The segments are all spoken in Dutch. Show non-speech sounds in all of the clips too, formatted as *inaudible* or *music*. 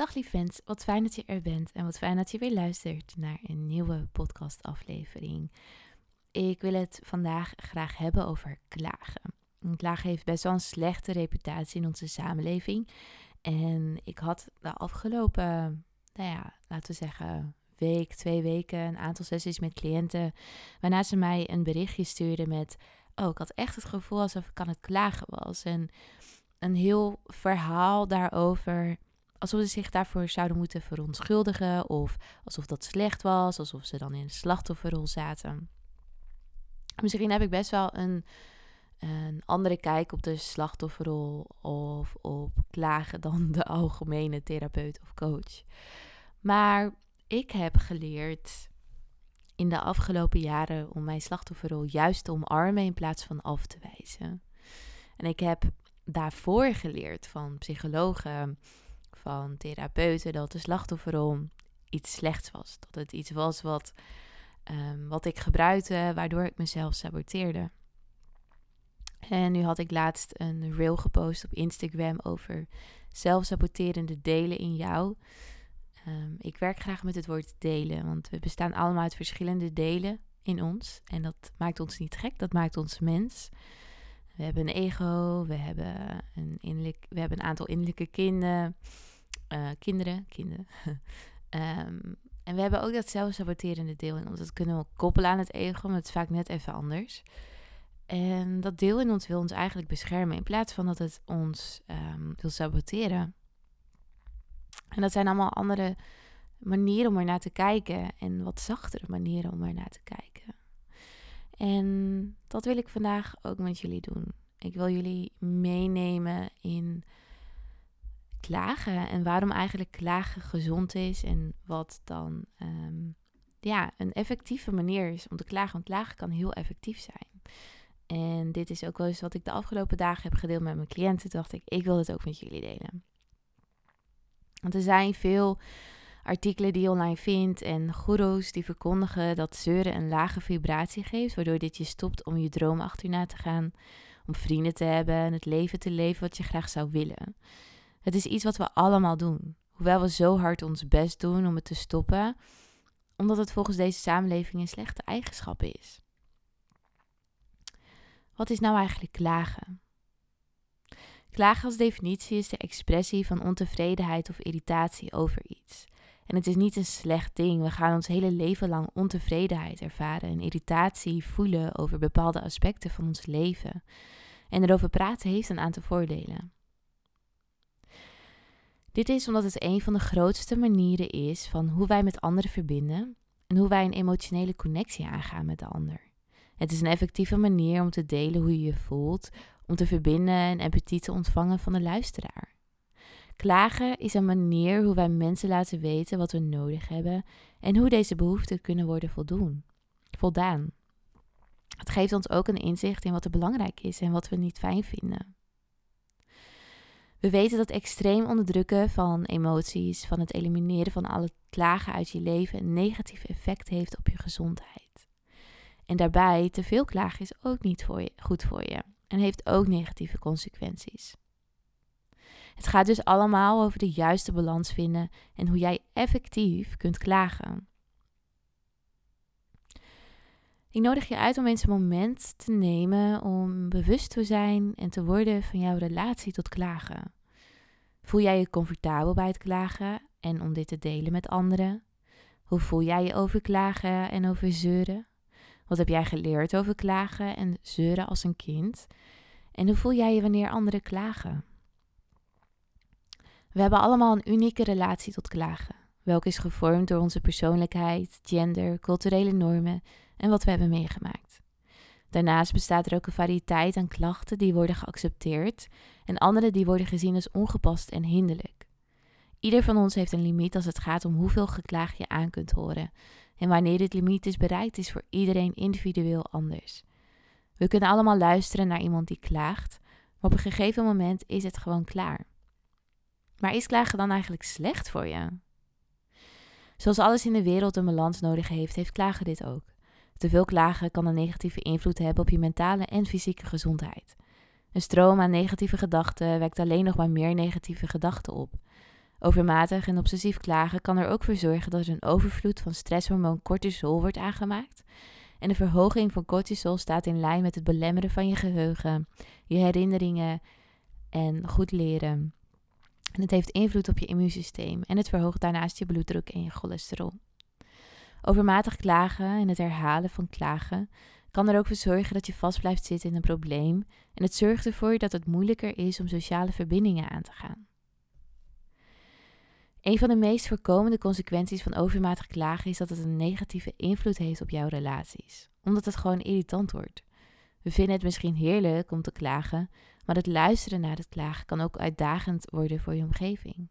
Dag lief wens, wat fijn dat je er bent en wat fijn dat je weer luistert naar een nieuwe podcastaflevering. Ik wil het vandaag graag hebben over klagen. Klagen heeft best wel een slechte reputatie in onze samenleving. En ik had de afgelopen, nou ja, laten we zeggen, week, twee weken, een aantal sessies met cliënten. Waarna ze mij een berichtje stuurden met: Oh, ik had echt het gevoel alsof ik aan het klagen was. En een heel verhaal daarover alsof ze zich daarvoor zouden moeten verontschuldigen of alsof dat slecht was, alsof ze dan in een slachtofferrol zaten. Misschien heb ik best wel een, een andere kijk op de slachtofferrol of op klagen *laughs* dan de algemene therapeut of coach. Maar ik heb geleerd in de afgelopen jaren om mijn slachtofferrol juist te omarmen in plaats van af te wijzen. En ik heb daarvoor geleerd van psychologen van therapeuten dat de slachtofferrol iets slechts was. Dat het iets was wat, um, wat ik gebruikte, waardoor ik mezelf saboteerde. En nu had ik laatst een reel gepost op Instagram over zelfsaboterende delen in jou. Um, ik werk graag met het woord delen, want we bestaan allemaal uit verschillende delen in ons. En dat maakt ons niet gek, dat maakt ons mens. We hebben een ego, we hebben een, innerlijk, we hebben een aantal innerlijke kinderen. Uh, kinderen, kinderen. um, *laughs* en we hebben ook dat zelfsaboterende deel in ons. Dat kunnen we koppelen aan het ego, maar het is vaak net even anders. En dat deel in ons wil ons eigenlijk beschermen in plaats van dat het ons um, wil saboteren. En dat zijn allemaal andere manieren om er naar te kijken en wat zachtere manieren om er naar te kijken. En dat wil ik vandaag ook met jullie doen. Ik wil jullie meenemen in klagen en waarom eigenlijk klagen gezond is en wat dan um, ja, een effectieve manier is om te klagen. Want klagen kan heel effectief zijn. En dit is ook wel eens wat ik de afgelopen dagen heb gedeeld met mijn cliënten. Toen dacht ik, ik wil het ook met jullie delen. Want er zijn veel artikelen die je online vindt en goeroes die verkondigen dat zeuren een lage vibratie geeft, waardoor dit je stopt om je droom achterna te gaan, om vrienden te hebben en het leven te leven wat je graag zou willen. Het is iets wat we allemaal doen. Hoewel we zo hard ons best doen om het te stoppen, omdat het volgens deze samenleving een slechte eigenschap is. Wat is nou eigenlijk klagen? Klagen als definitie is de expressie van ontevredenheid of irritatie over iets. En het is niet een slecht ding. We gaan ons hele leven lang ontevredenheid ervaren en irritatie voelen over bepaalde aspecten van ons leven. En erover praten heeft een aantal voordelen. Dit is omdat het een van de grootste manieren is van hoe wij met anderen verbinden en hoe wij een emotionele connectie aangaan met de ander. Het is een effectieve manier om te delen hoe je je voelt, om te verbinden en empathie te ontvangen van de luisteraar. Klagen is een manier hoe wij mensen laten weten wat we nodig hebben en hoe deze behoeften kunnen worden voldoen, voldaan. Het geeft ons ook een inzicht in wat er belangrijk is en wat we niet fijn vinden. We weten dat extreem onderdrukken van emoties, van het elimineren van alle klagen uit je leven een negatief effect heeft op je gezondheid. En daarbij, te veel klagen is ook niet goed voor je en heeft ook negatieve consequenties. Het gaat dus allemaal over de juiste balans vinden en hoe jij effectief kunt klagen. Ik nodig je uit om eens een moment te nemen om bewust te zijn en te worden van jouw relatie tot klagen. Voel jij je comfortabel bij het klagen en om dit te delen met anderen? Hoe voel jij je over klagen en over zeuren? Wat heb jij geleerd over klagen en zeuren als een kind? En hoe voel jij je wanneer anderen klagen? We hebben allemaal een unieke relatie tot klagen, welke is gevormd door onze persoonlijkheid, gender, culturele normen en wat we hebben meegemaakt. Daarnaast bestaat er ook een variëteit aan klachten die worden geaccepteerd en andere die worden gezien als ongepast en hinderlijk. Ieder van ons heeft een limiet als het gaat om hoeveel geklaag je aan kunt horen. En wanneer dit limiet is bereikt, is voor iedereen individueel anders. We kunnen allemaal luisteren naar iemand die klaagt, maar op een gegeven moment is het gewoon klaar. Maar is klagen dan eigenlijk slecht voor je? Zoals alles in de wereld een balans nodig heeft, heeft klagen dit ook. Te veel klagen kan een negatieve invloed hebben op je mentale en fysieke gezondheid. Een stroom aan negatieve gedachten wekt alleen nog maar meer negatieve gedachten op. Overmatig en obsessief klagen kan er ook voor zorgen dat er een overvloed van stresshormoon cortisol wordt aangemaakt. En de verhoging van cortisol staat in lijn met het belemmeren van je geheugen, je herinneringen en goed leren. En het heeft invloed op je immuunsysteem en het verhoogt daarnaast je bloeddruk en je cholesterol. Overmatig klagen en het herhalen van klagen kan er ook voor zorgen dat je vast blijft zitten in een probleem en het zorgt ervoor dat het moeilijker is om sociale verbindingen aan te gaan. Een van de meest voorkomende consequenties van overmatig klagen is dat het een negatieve invloed heeft op jouw relaties, omdat het gewoon irritant wordt. We vinden het misschien heerlijk om te klagen, maar het luisteren naar het klagen kan ook uitdagend worden voor je omgeving.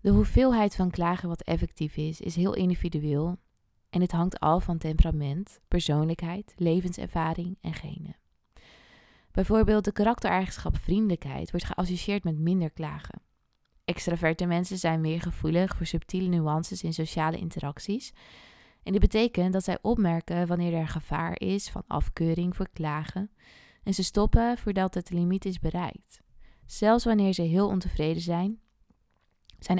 De hoeveelheid van klagen wat effectief is, is heel individueel en het hangt al van temperament, persoonlijkheid, levenservaring en genen. Bijvoorbeeld de karaktereigenschap vriendelijkheid wordt geassocieerd met minder klagen. Extraverte mensen zijn meer gevoelig voor subtiele nuances in sociale interacties. En dit betekent dat zij opmerken wanneer er gevaar is van afkeuring voor klagen. En ze stoppen voordat het limiet is bereikt. Zelfs wanneer ze heel ontevreden zijn, zijn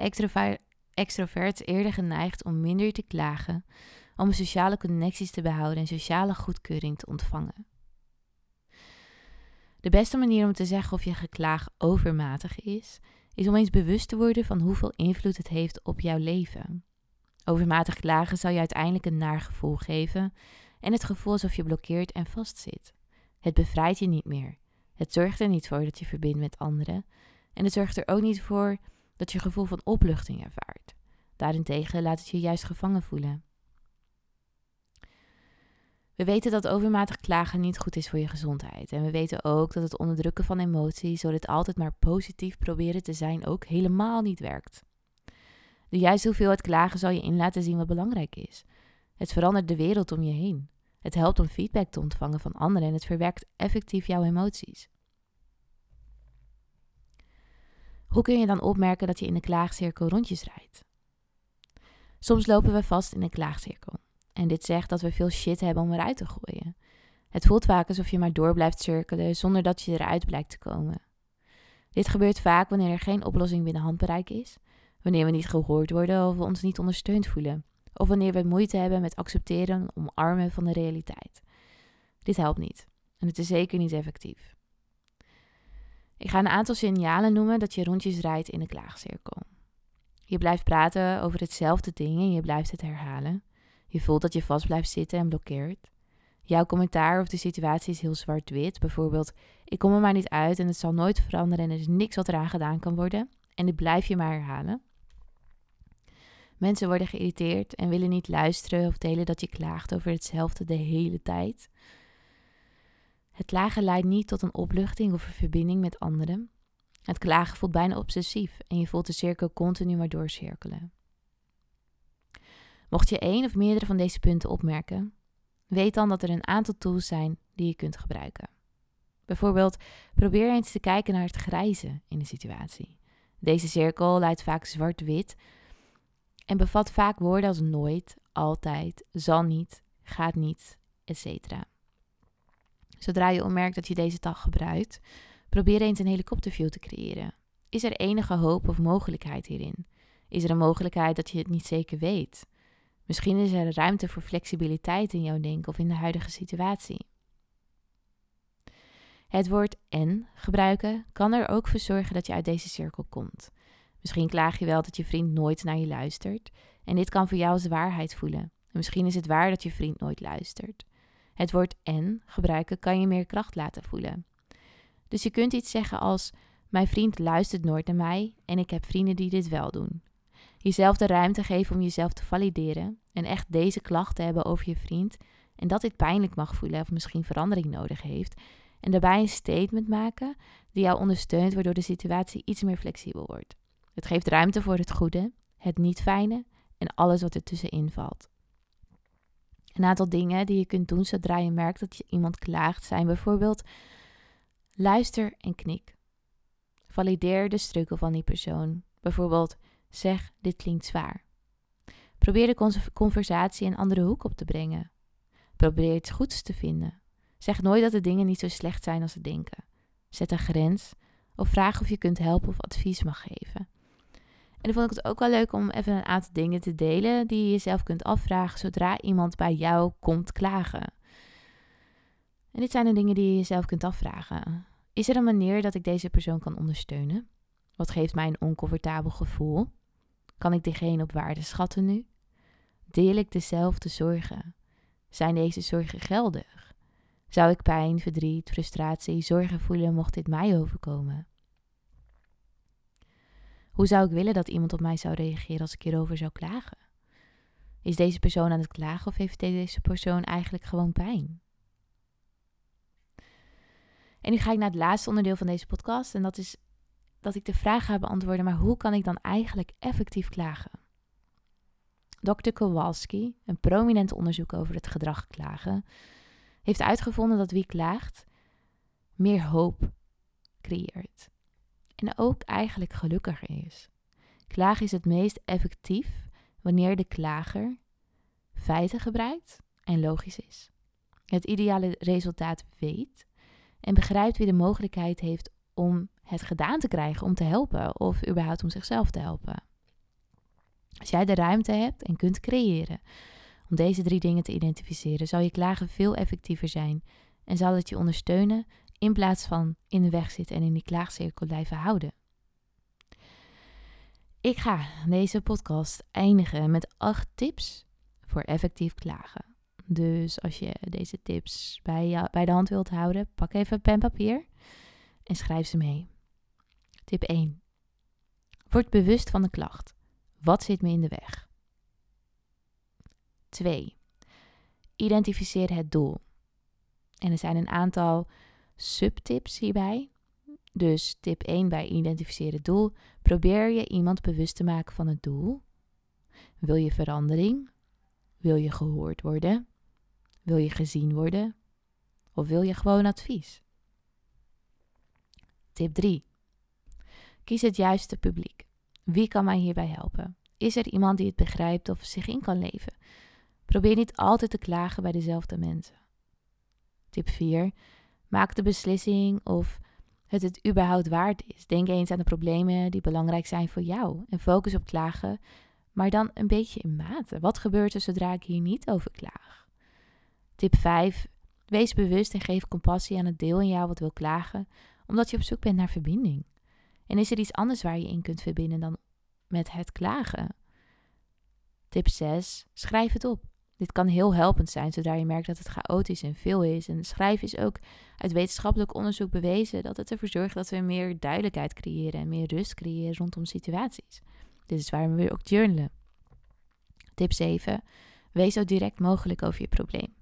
extroverts eerder geneigd om minder te klagen, om sociale connecties te behouden en sociale goedkeuring te ontvangen. De beste manier om te zeggen of je geklaag overmatig is, is om eens bewust te worden van hoeveel invloed het heeft op jouw leven. Overmatig klagen zal je uiteindelijk een naar gevoel geven en het gevoel alsof je blokkeert en vastzit. Het bevrijdt je niet meer. Het zorgt er niet voor dat je verbindt met anderen en het zorgt er ook niet voor dat je gevoel van opluchting ervaart. Daarentegen laat het je juist gevangen voelen. We weten dat overmatig klagen niet goed is voor je gezondheid. En we weten ook dat het onderdrukken van emoties, het altijd maar positief proberen te zijn, ook helemaal niet werkt. De juiste hoeveelheid klagen zal je in laten zien wat belangrijk is. Het verandert de wereld om je heen. Het helpt om feedback te ontvangen van anderen en het verwerkt effectief jouw emoties. Hoe kun je dan opmerken dat je in de klaagcirkel rondjes rijdt? Soms lopen we vast in een klaagcirkel. En dit zegt dat we veel shit hebben om eruit te gooien. Het voelt vaak alsof je maar door blijft cirkelen zonder dat je eruit blijkt te komen. Dit gebeurt vaak wanneer er geen oplossing binnen handbereik is, wanneer we niet gehoord worden of we ons niet ondersteund voelen, of wanneer we moeite hebben met accepteren en omarmen van de realiteit. Dit helpt niet en het is zeker niet effectief. Ik ga een aantal signalen noemen dat je rondjes rijdt in een klaagcirkel. Je blijft praten over hetzelfde ding en je blijft het herhalen. Je voelt dat je vast blijft zitten en blokkeert. Jouw commentaar of de situatie is heel zwart-wit. Bijvoorbeeld, ik kom er maar niet uit en het zal nooit veranderen en er is niks wat eraan gedaan kan worden. En dit blijf je maar herhalen. Mensen worden geïrriteerd en willen niet luisteren of delen dat je klaagt over hetzelfde de hele tijd. Het klagen leidt niet tot een opluchting of een verbinding met anderen. Het klagen voelt bijna obsessief en je voelt de cirkel continu maar doorcirkelen. Mocht je één of meerdere van deze punten opmerken, weet dan dat er een aantal tools zijn die je kunt gebruiken. Bijvoorbeeld, probeer eens te kijken naar het grijze in de situatie. Deze cirkel lijkt vaak zwart-wit en bevat vaak woorden als nooit, altijd, zal niet, gaat niet, etc. Zodra je opmerkt dat je deze taal gebruikt, probeer eens een helikopterview te creëren. Is er enige hoop of mogelijkheid hierin? Is er een mogelijkheid dat je het niet zeker weet? Misschien is er ruimte voor flexibiliteit in jouw denken of in de huidige situatie. Het woord en gebruiken kan er ook voor zorgen dat je uit deze cirkel komt. Misschien klaag je wel dat je vriend nooit naar je luistert en dit kan voor jou als waarheid voelen. En misschien is het waar dat je vriend nooit luistert. Het woord en gebruiken kan je meer kracht laten voelen. Dus je kunt iets zeggen als: Mijn vriend luistert nooit naar mij en ik heb vrienden die dit wel doen. Jezelf de ruimte geven om jezelf te valideren en echt deze klachten hebben over je vriend en dat dit pijnlijk mag voelen of misschien verandering nodig heeft. En daarbij een statement maken die jou ondersteunt waardoor de situatie iets meer flexibel wordt. Het geeft ruimte voor het goede, het niet fijne en alles wat er tussenin valt. Een aantal dingen die je kunt doen zodra je merkt dat je iemand klaagt zijn bijvoorbeeld luister en knik. Valideer de struggle van die persoon. Bijvoorbeeld zeg dit klinkt zwaar. Probeer de conversatie een andere hoek op te brengen. Probeer iets goeds te vinden. Zeg nooit dat de dingen niet zo slecht zijn als ze denken. Zet een grens of vragen of je kunt helpen of advies mag geven. En dan vond ik het ook wel leuk om even een aantal dingen te delen die je jezelf kunt afvragen zodra iemand bij jou komt klagen. En dit zijn de dingen die je jezelf kunt afvragen. Is er een manier dat ik deze persoon kan ondersteunen? Wat geeft mij een oncomfortabel gevoel? Kan ik diegene op waarde schatten nu? Deel ik dezelfde zorgen? Zijn deze zorgen geldig? Zou ik pijn, verdriet, frustratie, zorgen voelen mocht dit mij overkomen? Hoe zou ik willen dat iemand op mij zou reageren als ik hierover zou klagen? Is deze persoon aan het klagen of heeft deze persoon eigenlijk gewoon pijn? En nu ga ik naar het laatste onderdeel van deze podcast. En dat is dat ik de vraag ga beantwoorden: maar hoe kan ik dan eigenlijk effectief klagen? Dr. Kowalski, een prominent onderzoek over het gedrag klagen, heeft uitgevonden dat wie klaagt meer hoop creëert. En ook eigenlijk gelukkiger is. Klagen is het meest effectief wanneer de klager feiten gebruikt en logisch is. Het ideale resultaat weet en begrijpt wie de mogelijkheid heeft om het gedaan te krijgen, om te helpen of überhaupt om zichzelf te helpen. Als jij de ruimte hebt en kunt creëren om deze drie dingen te identificeren, zal je klagen veel effectiever zijn en zal het je ondersteunen in plaats van in de weg zitten en in die klaagcirkel blijven houden. Ik ga deze podcast eindigen met acht tips voor effectief klagen. Dus als je deze tips bij, bij de hand wilt houden, pak even pen en papier en schrijf ze mee. Tip 1. Word bewust van de klacht. Wat zit me in de weg? 2. Identificeer het doel. En er zijn een aantal subtips hierbij. Dus tip 1 bij identificeer het doel. Probeer je iemand bewust te maken van het doel. Wil je verandering? Wil je gehoord worden? Wil je gezien worden? Of wil je gewoon advies? Tip 3. Kies het juiste publiek. Wie kan mij hierbij helpen? Is er iemand die het begrijpt of zich in kan leven? Probeer niet altijd te klagen bij dezelfde mensen. Tip 4. Maak de beslissing of het het überhaupt waard is. Denk eens aan de problemen die belangrijk zijn voor jou en focus op klagen, maar dan een beetje in mate. Wat gebeurt er zodra ik hier niet over klaag? Tip 5. Wees bewust en geef compassie aan het deel in jou wat wil klagen, omdat je op zoek bent naar verbinding. En is er iets anders waar je in kunt verbinden dan met het klagen? Tip 6. Schrijf het op. Dit kan heel helpend zijn zodra je merkt dat het chaotisch en veel is. En schrijven is ook uit wetenschappelijk onderzoek bewezen dat het ervoor zorgt dat we meer duidelijkheid creëren en meer rust creëren rondom situaties. Dit is waarom we ook journalen. Tip 7. Wees zo direct mogelijk over je probleem.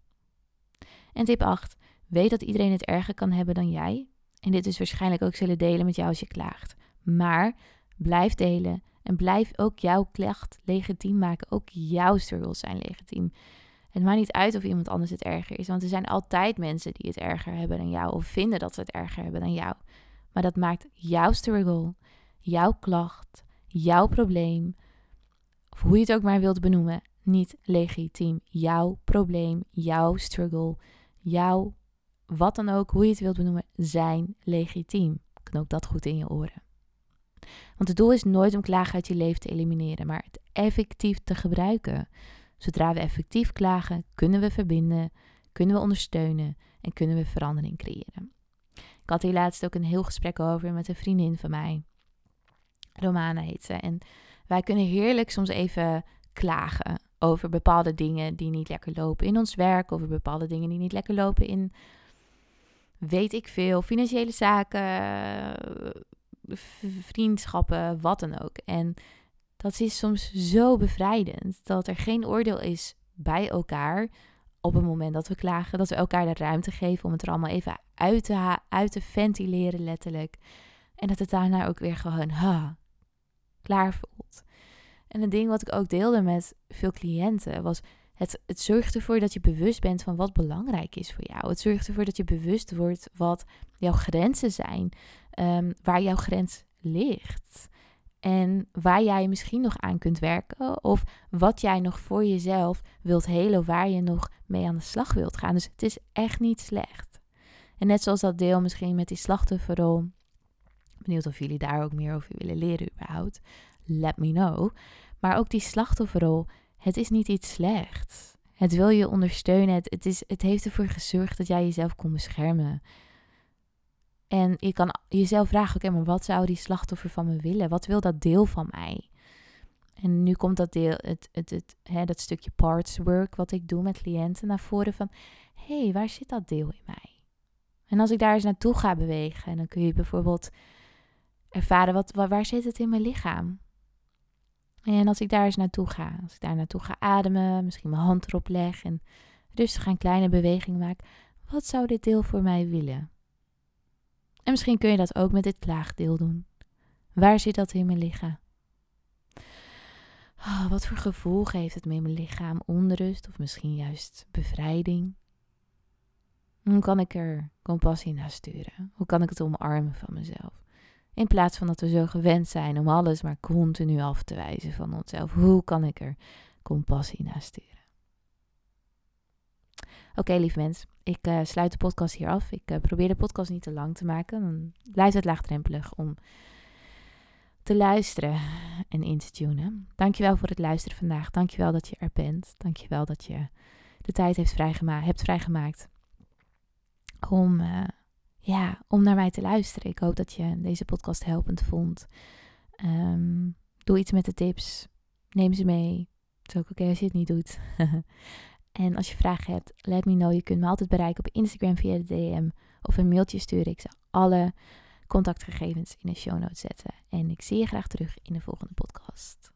En tip 8. Weet dat iedereen het erger kan hebben dan jij. En dit is waarschijnlijk ook zullen delen met jou als je klaagt. Maar blijf delen en blijf ook jouw klacht legitiem maken. Ook jouw struggles zijn legitiem. Het maakt niet uit of iemand anders het erger is, want er zijn altijd mensen die het erger hebben dan jou of vinden dat ze het erger hebben dan jou. Maar dat maakt jouw struggle, jouw klacht, jouw probleem, of hoe je het ook maar wilt benoemen, niet legitiem. Jouw probleem, jouw struggle, jouw wat dan ook, hoe je het wilt benoemen, zijn legitiem. Knoop dat goed in je oren. Want het doel is nooit om klagen uit je leven te elimineren, maar het effectief te gebruiken. Zodra we effectief klagen, kunnen we verbinden, kunnen we ondersteunen en kunnen we verandering creëren. Ik had hier laatst ook een heel gesprek over met een vriendin van mij. Romana heet ze. En wij kunnen heerlijk soms even klagen over bepaalde dingen die niet lekker lopen in ons werk, over bepaalde dingen die niet lekker lopen in, weet ik veel, financiële zaken, vriendschappen, wat dan ook. En dat is soms zo bevrijdend dat er geen oordeel is bij elkaar op het moment dat we klagen. Dat we elkaar de ruimte geven om het er allemaal even uit te, uit te ventileren, letterlijk. En dat het daarna ook weer gewoon klaar voelt. En een ding wat ik ook deelde met veel cliënten was: het, het zorgt ervoor dat je bewust bent van wat belangrijk is voor jou. Het zorgt ervoor dat je bewust wordt wat jouw grenzen zijn, um, waar jouw grens ligt. En waar jij misschien nog aan kunt werken. Of wat jij nog voor jezelf wilt helen. Waar je nog mee aan de slag wilt gaan. Dus het is echt niet slecht. En net zoals dat deel misschien met die slachtofferrol benieuwd of jullie daar ook meer over willen leren überhaupt. Let me know. Maar ook die slachtofferrol, het is niet iets slechts. Het wil je ondersteunen. Het, het, is, het heeft ervoor gezorgd dat jij jezelf kon beschermen. En je kan jezelf vragen, oké, maar wat zou die slachtoffer van me willen? Wat wil dat deel van mij? En nu komt dat deel, het, het, het, hè, dat stukje parts work wat ik doe met cliënten naar voren van, hé, hey, waar zit dat deel in mij? En als ik daar eens naartoe ga bewegen, dan kun je bijvoorbeeld ervaren, wat, waar, waar zit het in mijn lichaam? En als ik daar eens naartoe ga, als ik daar naartoe ga ademen, misschien mijn hand erop leg en rustig een kleine beweging maak, wat zou dit deel voor mij willen? En misschien kun je dat ook met dit klaagdeel doen. Waar zit dat in mijn lichaam? Oh, wat voor gevoel geeft het me in mijn lichaam? Onrust of misschien juist bevrijding? Hoe kan ik er compassie naar sturen? Hoe kan ik het omarmen van mezelf? In plaats van dat we zo gewend zijn om alles maar continu af te wijzen van onszelf. Hoe kan ik er compassie naar sturen? Oké, lief mens, ik uh, sluit de podcast hier af. Ik uh, probeer de podcast niet te lang te maken. Dan blijft het laagdrempelig om te luisteren en in te tunen. Dankjewel voor het luisteren vandaag. Dankjewel dat je er bent. Dankjewel dat je de tijd heeft vrijgema hebt vrijgemaakt om, uh, ja, om naar mij te luisteren. Ik hoop dat je deze podcast helpend vond. Um, doe iets met de tips. Neem ze mee. Het is ook oké als je het niet doet. *laughs* en als je vragen hebt, let me know. Je kunt me altijd bereiken op Instagram via de DM of een mailtje sturen. Ik zal alle contactgegevens in de show notes zetten. En ik zie je graag terug in de volgende podcast.